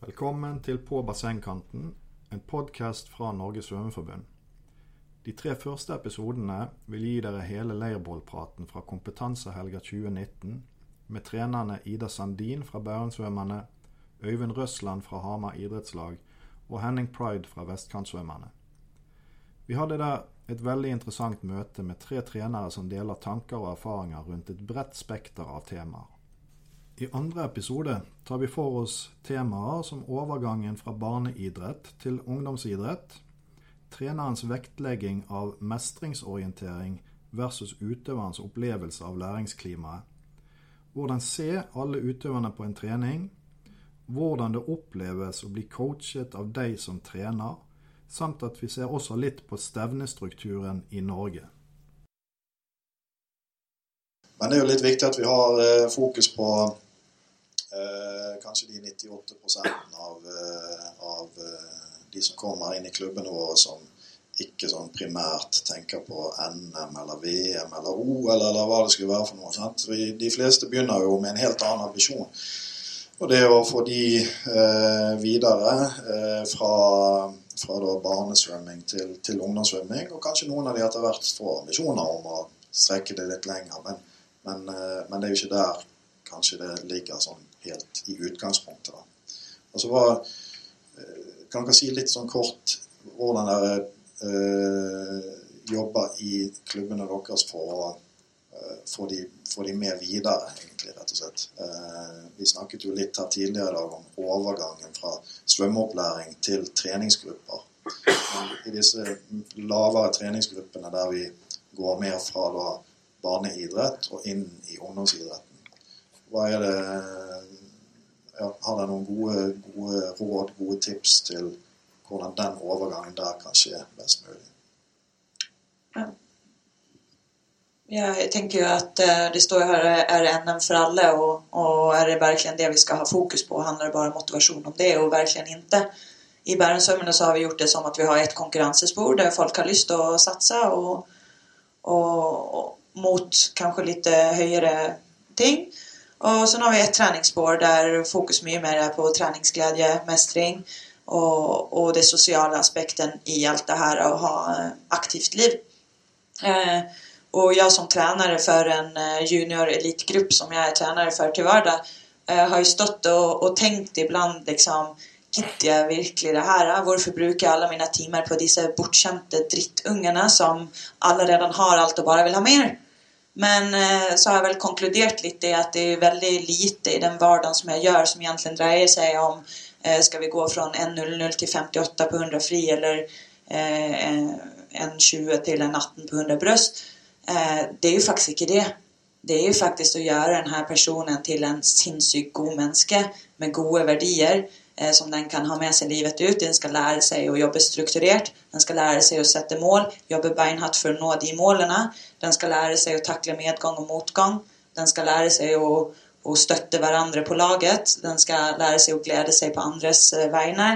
Velkommen til På bassengkanten, en podkast fra Norges svømmeforbund. De tre første episodene vil gi dere hele leirbollpraten fra Kompetansehelga 2019 med trenerne Ida Sandin fra Bærumsvømmerne, Øyvind Røsland fra Hamar idrettslag og Henning Pride fra Vestkantsvømmerne. Vi hadde der et veldig interessant møte med tre trenere som deler tanker og erfaringer rundt et bredt spekter av temaer. I andre episode tar vi for oss temaer som overgangen fra barneidrett til ungdomsidrett, trenerens vektlegging av mestringsorientering versus utøverens opplevelse av læringsklimaet, hvordan se alle utøverne på en trening, hvordan det oppleves å bli coachet av deg som trener, samt at vi ser også litt på stevnestrukturen i Norge. Men det er jo litt viktig at vi har eh, fokus på kanskje de 98% av, eh, av eh, de som kommer inn i klubbene våre som ikke sånn primært tenker på NM eller VM eller OL eller hva det skulle være for noe. Sant? De fleste begynner jo med en helt annen ambisjon. Og det å få de eh, videre eh, fra, fra barnesvømming til, til ungdomssvømming, og kanskje noen av de etter hvert får ambisjoner om å strekke det litt lenger, men, men, eh, men, det er jo ikke der kanskje det ligger sånn helt i utgangspunktet. Da. Og så var, eh, Kan dere si litt sånn kort hvordan dere øh, jobber i klubbene deres for å få de, få de med videre, egentlig, rett og slett. Eh, vi snakket jo litt her tidligere i dag om overgangen fra svømmeopplæring til treningsgrupper. Men I disse lavere treningsgruppene der vi går mer fra da barneidrett og inn i ungdomsidretten. Hva er det Har dere noen gode, gode råd, gode tips til hvordan den overgangen der kan skje best mulig? Ja. Jag tänker ju att eh, det står her er det NM for alle, og, og er det virkelig det vi skal ha fokus på? Handler det bare om motivation om det? og virkelig ikke? I Bærumsvømmene så har vi gjort det som at vi har et konkurransespor der folk har lyst til å satsa og, og, og mot kanskje litt høyere ting. Och sen har vi ett träningsspår där fokus mycket mer är på träningsglädje, mästring och, och det sociala aspekten i allt det här och ha aktivt liv. Eh, och jag som tränare för en eh, junior elitgrupp som jag är tränare för till vardag eh, har ju stått och, och tänkt ibland liksom Gidder jeg virkelig det her? Hvorfor bruker jeg alle mine timer på disse bortskjemte drittungene som allerede har alt og bare vil ha mer? Men eh, så har jeg vel konkludert litt i at det er veldig lite i den hverdagen som jeg gjør, som egentlig dreier seg om eh, skal vi gå fra 1.00 til 58 på 100 fri, eller eh, 1.20 til 1.18 på 100 bryst. Eh, det er jo faktisk ikke det. Det er jo faktisk å gjøre denne personen til en sinnssykt god menneske med gode verdier eh, som den kan ha med seg livet ut. Den skal lære seg å jobbe strukturert. Den skal lære seg å sette mål, jobbe beinhardt for å nå de målene. Den skal lære seg å takle medgang og motgang. Den skal lære seg å, å støtte hverandre på laget. Den skal lære seg å glede seg på andres eh, vegne.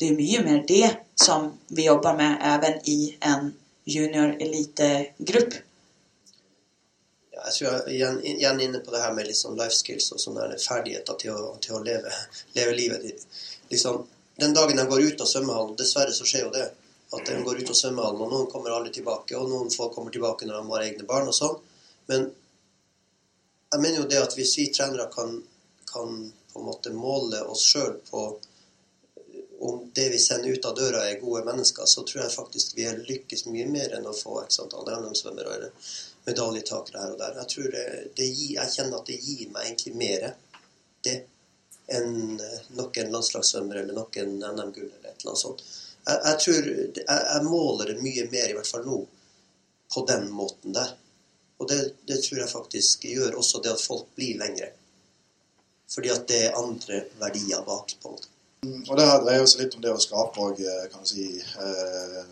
Det er mye mer det som vi jobber med even i en junior elitegruppe jeg tror jeg igjen, igjen inne på det her med liksom life skills og sånne ferdigheter til å, til å leve, leve, livet. Liksom, den dagen de går ut av svømmehallen, dessverre så skjer jo det, at de går ut av svømmehallen, og noen kommer aldri tilbake, og noen få kommer tilbake når de har egne barn og sånn. Men jeg mener jo det at hvis vi trenere kan, kan på en måte måle oss sjøl på om det vi sender ut av døra er gode mennesker, så tror jeg faktisk vi lykkes mye mer enn å få x antall NM-svømmere medaljetakere her og der. Jeg, tror det, det gir, jeg kjenner at det gir meg egentlig mer det enn noen landslagssvømmer eller noen NM-gull eller et eller annet sånt. Jeg, jeg tror jeg, jeg, måler det mye mer, i hvert fall nå, på den måten der. Og det, det, tror jeg faktisk gjør også det at folk blir lengre. Fordi at det er andre verdier bak. på en måte. Og Det her dreier seg litt om det å skape og, eh, kan du si, eh,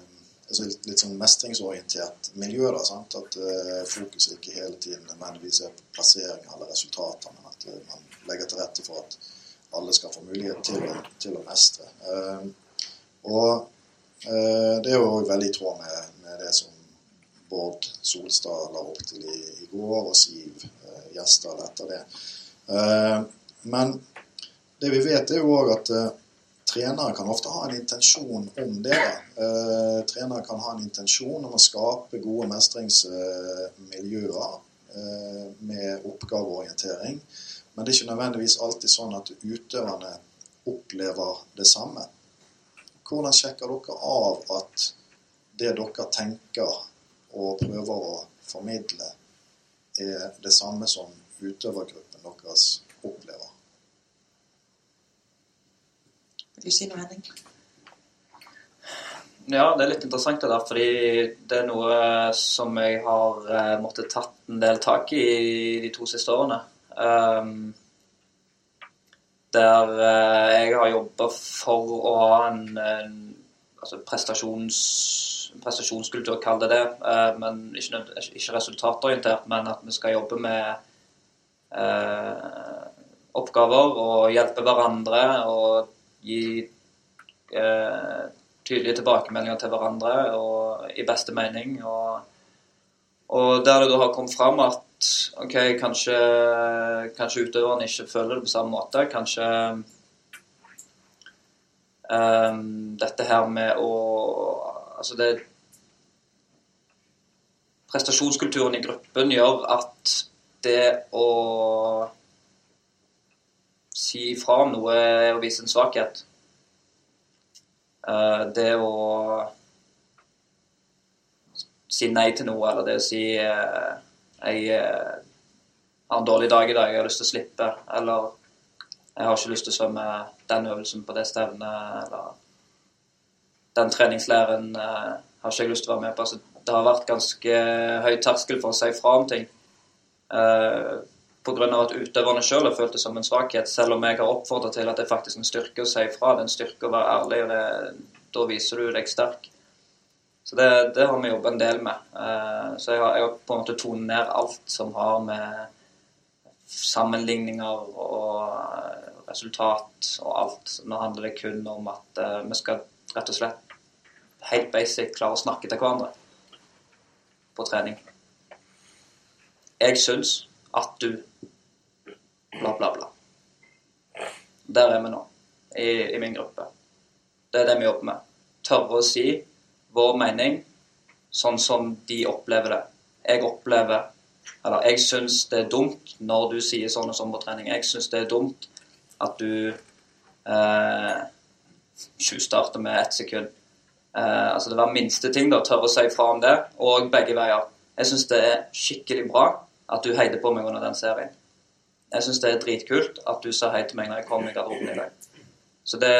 altså litt, litt, sånn mestringsorientert miljø. da, sant? At uh, fokuset ikke hele tiden nødvendigvis er på plassering eller resultater, men at uh, man legger til rette for at alle skal få mulighet til til å mestre. Uh, og det er jo veldig i tråd med, med, det som Bård Solstad la opp til i, i går, og Siv Gjesdal etter det. men det vi vet, er jo òg at trenere kan ofte ha en intensjon om det. Eh, trenere kan ha en intensjon om å skape gode mestringsmiljøer eh, med oppgaveorientering. Men det er ikke nødvendigvis alltid sånn at utøverne opplever det samme. Hvordan sjekker dere av at det dere tenker og prøver å formidle, er det samme som utøvergruppen deres opplever? Vil du si noe, Henning? Ja, det er litt interessant det der, fordi det er noe som jeg har eh, måttet tatt en del tak i de to siste årene. Um, der eh, jeg har jobba for å ha en, en altså prestasjons, prestasjonskultur, kall det det. Men ikke, ikke, resultatorientert, men at vi skal jobbe med uh, oppgaver og hjelpe hverandre og gi eh, tydelige tilbakemeldinger til hverandre og i beste mening. Og, og der det da har kommet fram at ok, kanskje, kanskje utøveren ikke føler det på samme måte. Kanskje um, dette her med å Altså det Prestasjonskulturen i gruppen gjør at det å si fra om noe å vise en svakhet. Uh, det å si nei til noe, eller det å si uh, jeg uh, har en dårlig dag i dag, jeg har lyst til å slippe, eller jeg har ikke lyst til å svømme den øvelsen på det stevnet, eller den treningslæren har ikke jeg lyst til å være med på. Så det har vært ganske høy terskel for å si fra om ting. Uh, pga. at utøverne sjøl har følt det som en svakhet, selv om jeg har oppfordra til at det er faktisk en styrke å si ifra. Det er en styrke å være ærlig, og det, da viser du deg sterk. Så det, det har vi jobbet en del med. Uh, så jeg har, jeg har, på en måte tonet ned alt som har med sammenligninger og resultat og alt. Nå handler det kun om at uh, vi skal rett og slett helt basic klare å snakke til hverandre på trening. Jeg syns at du bla, bla, bla. Der er vi nå, i, i min gruppe. Det er det vi jobber med. Tørre å si vår mening sånn som de opplever det. Jeg opplever Eller jeg syns det er dumt når du sier sånn og sånn på trening. Jeg syns det er dumt at du eh, med ett sekund. Eh, altså det var minste ting, da. Tørre å si fra om det. Og begge veier. Jeg syns det er skikkelig bra at du heide på meg under den serien. Jeg syns det er dritkult at du sa hei til meg når jeg kom i garderoben i dag. Så det,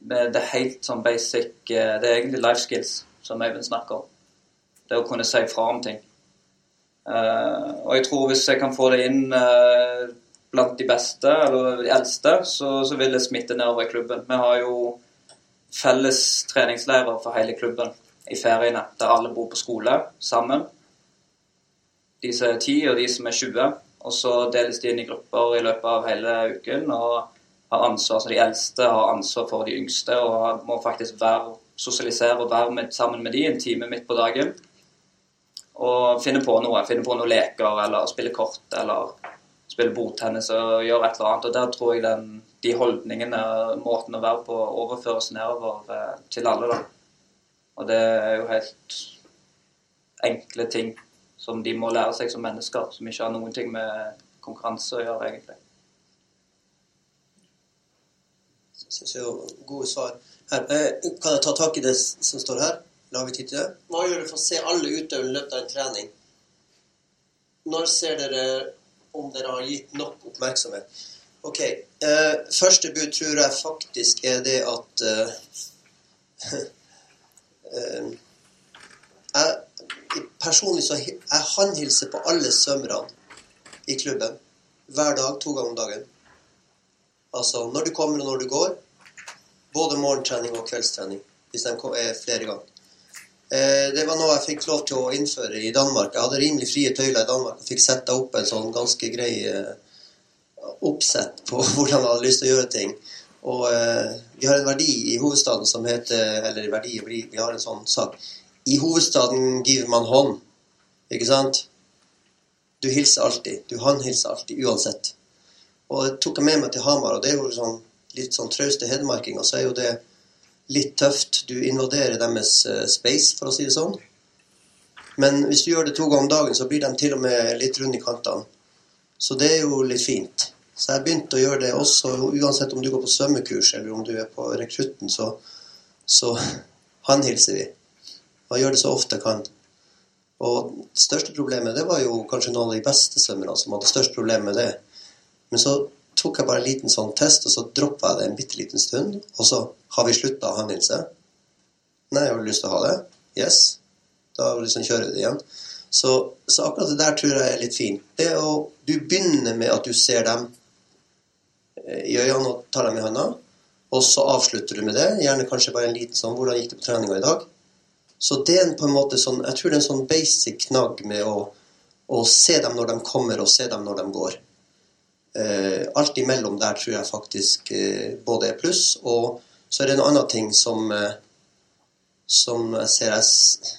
det er helt sånn basic eh, Det er egentlig life skills, som Øyvind snakker om. Det å kunne si fra om ting. Uh, og jeg tror hvis jeg kan få det inn uh, blant de beste, eller de eldste, så, så vil det smitte nedover i klubben. Vi har jo felles treningsleirer for hele klubben i feriene, der alle bor på skole sammen de som er 10 og de som er 20. Og så deles de inn i grupper i løpet av hele uken. og har ansvar, så De eldste har ansvar for de yngste og må faktisk være, sosialisere og være med, sammen med de en time midt på dagen. Og finne på noe. Finne på noen leker eller spille kort eller spille bordtennis og gjøre et eller annet. Og Der tror jeg den, de holdningene, måten å være på, overføres nedover eh, til alle. da. Og det er jo helt enkle ting som de må lære seg som mennesker, som ikke har noen ting med konkurranse å gjøre, egentlig. Jeg synes jeg er gode svar. Her, eh, kan jeg ta tak i det som står her? La vi tid til det. Hva gjør du for å se alle utøvere i løpet av en trening? Når ser dere om dere har gitt nok oppmerksomhet? Ok. Eh, første bud tror jeg faktisk er det at eh, eh, jeg personlig så jeg håndhilser på alle svømmerne i klubben. Hver dag, to ganger om dagen. Altså når du kommer og når du går. Både morgentrening og kveldstrening. Hvis de er flere ganger. Eh, det var noe jeg fikk lov til å innføre i Danmark. Jeg hadde rimelig frie tøyler i Danmark. og fikk sette opp en sånn ganske grei eh, oppsett på hvordan jeg hadde lyst til å gjøre ting. Og eh, vi har en verdi i hovedstaden som heter Eller verdi, vi har en sånn sak i hovedstaden giver man hånd. Ikke sant? Du hilser alltid. Du håndhilser alltid, uansett. Og det tok jeg med meg til Hamar, og det er jo sånn litt sånn trauste hedmarkinger, så er jo det litt tøft. Du invaderer deres eh, space, for å si det sånn. Men hvis du gjør det to ganger om dagen, så blir de til og med litt runde i kantene. Så det er jo litt fint. Så jeg begynte å gjøre det også, uansett om du går på svømmekurs eller om du er på rekrutten, så, så håndhilser vi. Og gjør det så ofte jeg kan. Og det største problemet, det var jo kanskje noen av de beste svømmerne som hadde størst problem med det. Men så tok jeg bare en liten sånn test, og så droppa jeg det en bitte liten stund. Og så har vi slutta å Nilse. Nei, jeg har lyst til å ha det. Yes. Da liksom kjører vi det igjen. Så, så, akkurat det der tror jeg er litt fint. Det å, Du begynner med at du ser dem i øynene og tar dem i hånda. Og så avslutter du med det. Gjerne kanskje bare en liten sånn 'Hvordan gikk det på treninga i dag?' Så det er på en måte sånn Jeg tror det er en sånn basic knagg med å, å se dem når de kommer, og se dem når de går. Eh, alt imellom der tror jeg faktisk eh, både er pluss. Og så er det en annen ting som, eh, som jeg ser jeg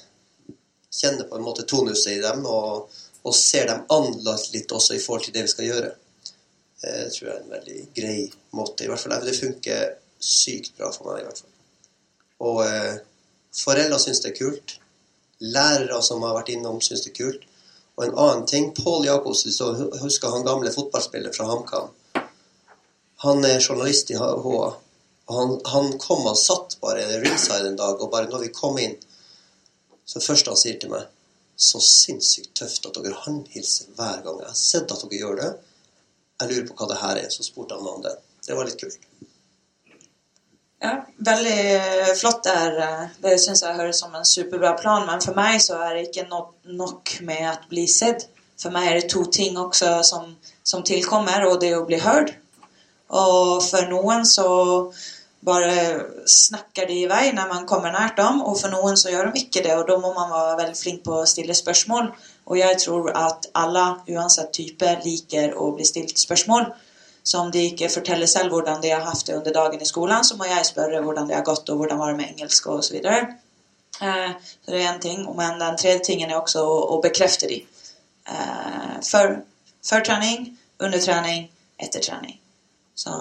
kjenner på en måte tonuset i dem, og, og ser dem annerledes litt også i forhold til det vi skal gjøre. Det eh, tror jeg er en veldig grei måte. i hvert fall. Det funker sykt bra for meg. i hvert fall. Og eh, foreldre syns det er kult. Lærere som har vært innom, syns det er kult. Og en annen ting Pål Jacobsen, husker han gamle fotballspilleren fra HamKam. Han er journalist i HA. Og han, han kom og satt bare ringside en dag, og bare når vi kom inn Så først han sier til meg Så sinnssykt tøft at dere håndhilser hver gang. Jeg har sett at dere gjør det jeg lurer på hva det her er. Så spurte han om det. Det var litt kult. Ja, veldig flott der. Det syns jeg høres som en superbra plan. Men for meg så er det ikke nok med å bli sett. For meg er det to ting også som, som tilkommer, og det er å bli hørt. Og for noen så bare snakker de i vei når man kommer nært dem, og for noen så gjør de ikke det. Og da må man være veldig flink på å stille spørsmål. Og jeg tror at alle, uansett type, liker å bli stilt spørsmål. Så om de ikke forteller selv hvordan de har hatt det under dagen i skolen, så må jeg spørre hvordan det har gått, og hvordan var det med engelsk og så videre. Eh, så det er én ting. Men den tredje tingen er også å, bekrefte de. Eh, før, før trening, under trening, etter trening. Så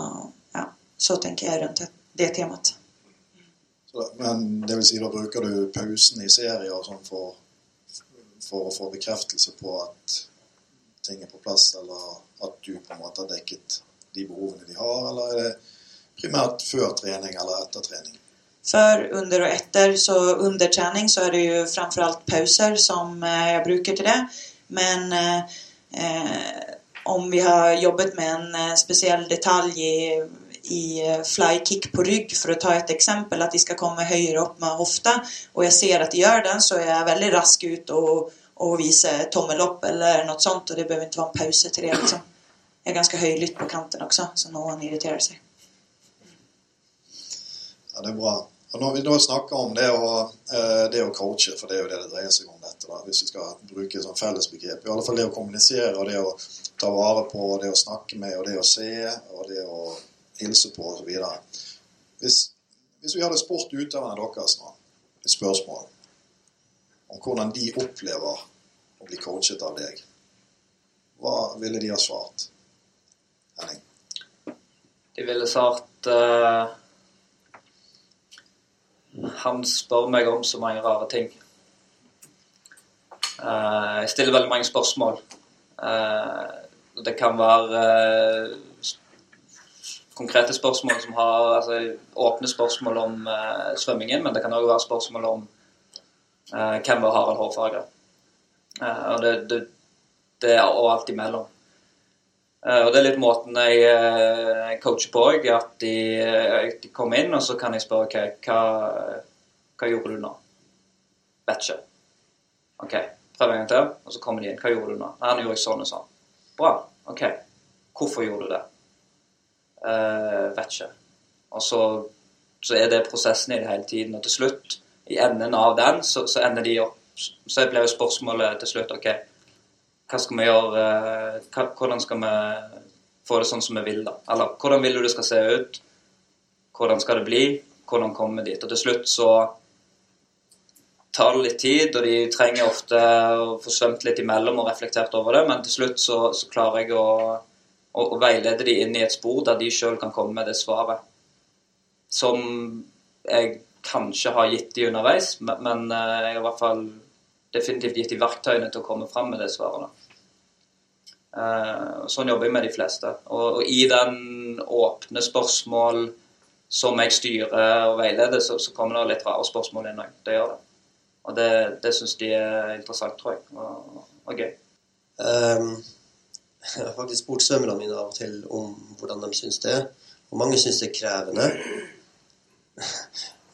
ja, så tenker jeg rundt det temaet. Men det vil si, da bruker du pausen i serier sånn for for å få bekreftelse på at ting er på plass, eller at du på en måte har dekket de behovene de har, eller er det primært før trening eller etter trening? Før, under og etter. Så under trening så er det jo framfor alt pauser som eh, jeg bruker til det. Men eh, eh, om vi har jobbet med en eh, spesiell detalj i i fly flykick på rygg, for å ta et eksempel, at de skal komme høyere opp med hofta, og jeg ser at de gjør den, så er jeg veldig rask ut og, og viser tommel opp eller noe sånt, og det behøver ikke være en pause til det. liksom. Er ganske høylytt på kanten også, så noen irriterer seg. Ja, det er bra. Og Når vi da snakker om det å, eh, det å coache, for det er jo det det dreier seg om dette, da, hvis vi skal bruke sånn fellesbegrep, i alle fall det å kommunisere og det å ta vare på, og det å snakke med og det å se og det å hilse på osv. Hvis, hvis vi hadde spurt utøverne deres nå et spørsmål om hvordan de opplever å bli coachet av deg, hva ville de ha svart? Henning? De ville svart uh, Han spør meg om så mange rare ting. Uh, jeg stiller veldig mange spørsmål. Uh, det kan være konkrete spørsmål som har altså, åpne spørsmål om svømmingen, men det kan òg være spørsmål om hvem var Harald. Uh, og det, det, det, er og alt imellom. Uh, og det er litt måten jeg coacher på òg, at de, de, kommer inn, og så kan jeg spørre OK, hva, hva gjorde du nå? Vet ikke. OK, prøv en gang til. Og så kommer de inn. Hva gjorde du nå? Nei, nå gjorde jeg sånn og sånn. Bra. OK. Hvorfor gjorde du det? Uh, vet ikke. Og så, så, er det prosessen i det hele tiden. Og til slutt, i enden av den, så, så ender de opp Så blir jo spørsmålet til slutt OK, hva skal vi gjøre uh, hva, Hvordan skal vi få det sånn som vi vil, da? Eller hvordan vil du det skal se ut? Hvordan skal det bli? Hvordan komme dit? Og til slutt så tar det litt tid, og de trenger ofte å få svømt litt imellom og reflektert over det, men til slutt så, så klarer jeg å å, å, veilede de inn i et spor der de sjøl kan komme med det svaret som jeg kanskje har gitt de underveis, men, men eh, jeg har i hvert fall definitivt gitt de verktøyene til å komme fram med de svarene. Eh, sånn jobber jeg med de fleste. Og, og, i den åpne spørsmål som jeg styrer og veileder, så, så kommer det litt rare spørsmål inn òg. Det gjør det. Og det, det syns de er interessant, tror jeg, og, og gøy. Um, jeg har faktisk spurt svømmerne mine av og til om hvordan de syns det. Og mange syns det er krevende.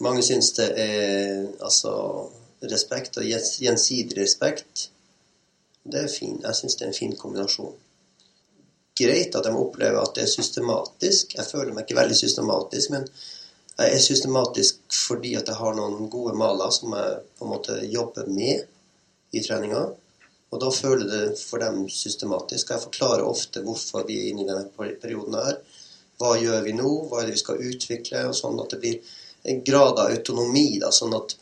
mange syns det er altså respekt og gjensidig respekt. Det er fin. Jeg syns det er en fin kombinasjon. Greit at de opplever at det er systematisk. Jeg føler meg ikke veldig systematisk, men jeg er systematisk fordi at jeg har noen gode maler som jeg på en måte jobber med i treninga. Og da føler det for dem systematisk. Jeg forklarer ofte hvorfor vi er inne i denne perioden her. Hva gjør vi nå? Hva er det vi skal utvikle? Og sånn at det blir en grad av autonomi. Da, sånn at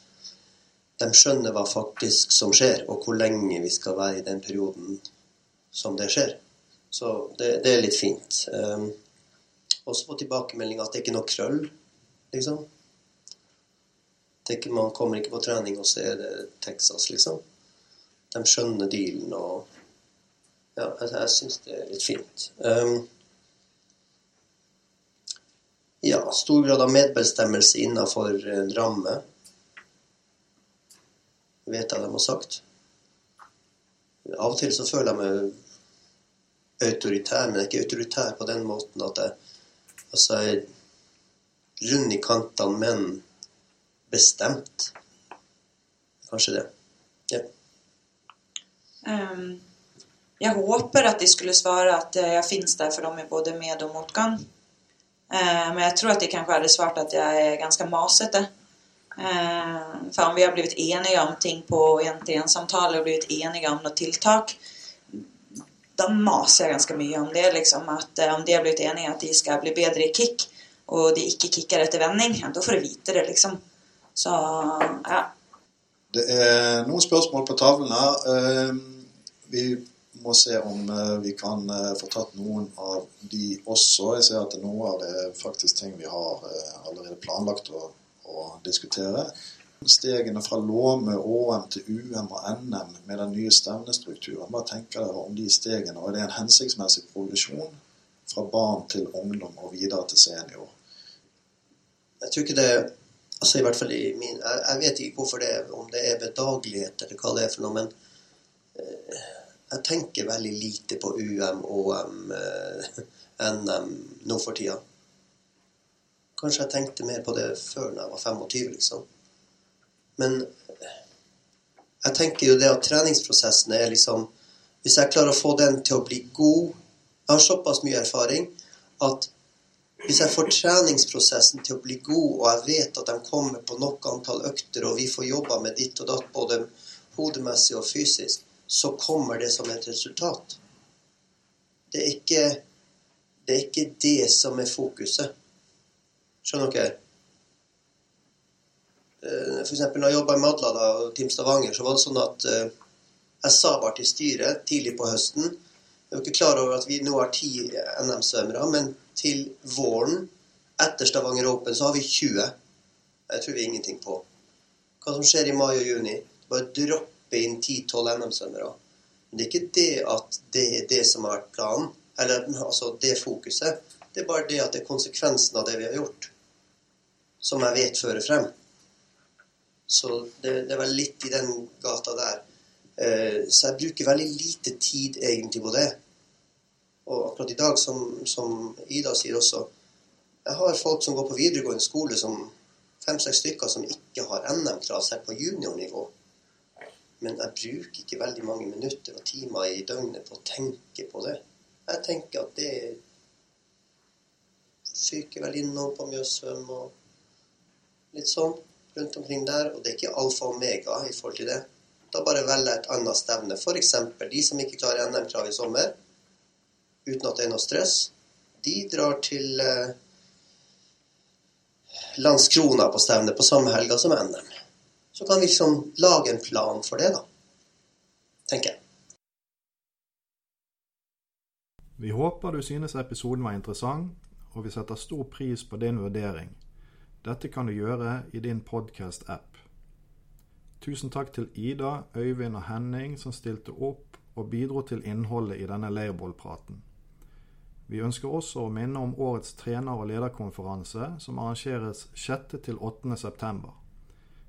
de skjønner hva faktisk som skjer, og hvor lenge vi skal være i den perioden som det skjer. Så det, det er litt fint. Um, også på tilbakemeldinga at det er ikke noe krøll, liksom. Ikke, man kommer ikke på trening, og så er det Texas, liksom. De skjønner dealen og Ja, jeg, jeg syns det er litt fint. Um, ja, stor grad av medbestemmelse innenfor en ramme vet jeg de har sagt. Av og til så føler jeg meg autoritær, men jeg er ikke autoritær på den måten at jeg altså er rund i kantene, men bestemt. Kanskje det. Ja. Um, jeg håper at de skulle svare at jeg finnes der for dem i både med- og motgang. Uh, men jeg tror at de kanskje hadde svart at jeg er ganske masete. Eh, om vi har blivit eniga om ting på en til en samtale og blivit eniga om noe tiltak da maser jeg ganske mye om det. liksom at eh, Om de har blitt enige at de skal bli bedre i kick, og de ikke kicker etter vending, da får du vite det, liksom. Så ja. Det er noen spørsmål på tavlen her. Eh, vi må se om vi kan få tatt noen av de også. Jeg ser at noe av det er faktisk ting vi har allerede planlagt å å diskutere. Stegene fra Låme, ÅM til UM og NM med den nye stevnestrukturen. Hva tenker dere om de stegene? Og er det en hensiktsmessig progresjon fra barn til ungdom og videre til senior? Jeg tror ikke det altså i hvert fall i min, jeg, jeg vet ikke hvorfor det er, om det er bedagelighet eller hva det er for noe, men eh, jeg tenker veldig lite på UM, OM, eh, NM nå for tida. Kanskje jeg tenkte mer på det før når jeg var 25, liksom. Men jeg tenker jo det at treningsprosessen er liksom Hvis jeg klarer å få den til å bli god Jeg har såpass mye erfaring at hvis jeg får treningsprosessen til å bli god, og jeg vet at de kommer på nok antall økter, og vi får jobba med ditt og datt, både hodemessig og fysisk, så kommer det som et resultat. Det er ikke det, er ikke det som er fokuset. Skjønner dere? F.eks. for eksempel når jeg jobba i Madlada og Team Stavanger, så var det sånn at eh, jeg sa bare til styret tidlig på høsten Jeg er ikke klar over at vi nå har ti NM-svømmere, men til våren, etter Stavanger Open, så har vi 20. Jeg tror vi er ingenting på. Hva som skjer i mai og juni? Bare droppe inn 10-12 NM-svømmere. Men det er ikke det at det er det som har vært planen, eller altså det fokuset. Det er bare det at det er konsekvensen av det vi har gjort som jeg vet fører frem. Så det, det var litt i den gata der. Eh, så jeg bruker veldig lite tid egentlig på det. Og akkurat i dag, som, som Ida sier også, jeg har folk som går på videregående skole, som fem-seks stykker, som ikke har NM-krav selv på juniornivå. Men jeg bruker ikke veldig mange minutter og timer i døgnet på å tenke på det. Jeg tenker at det fyker vel innom på Mjøsvøm og litt sånn rundt omkring der. Og det er ikke alfa og omega i forhold til det. Da bare velger et annet stevne. F.eks. de som ikke klarer NM-krav i sommer, uten at det er noe stress, de drar til eh, Landskrona på stevne på samme helga som NM. Så kan vi liksom lage en plan for det, da. Tenker jeg. Vi håper du synes episoden var interessant, og vi setter stor pris på din vurdering. Dette kan du gjøre i din podkast-app. Tusen takk til Ida, Øyvind og Henning som stilte opp og bidro til innholdet i denne leirbålpraten. Vi ønsker også å minne om årets trener- og lederkonferanse som arrangeres 6. til 8. september.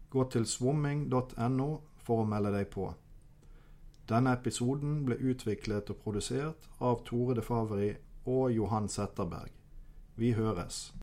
Gå til swimming.no for å melde deg på. Denne episoden ble utviklet og produsert av Tore de Favri og Johan Setterberg. Vi høres.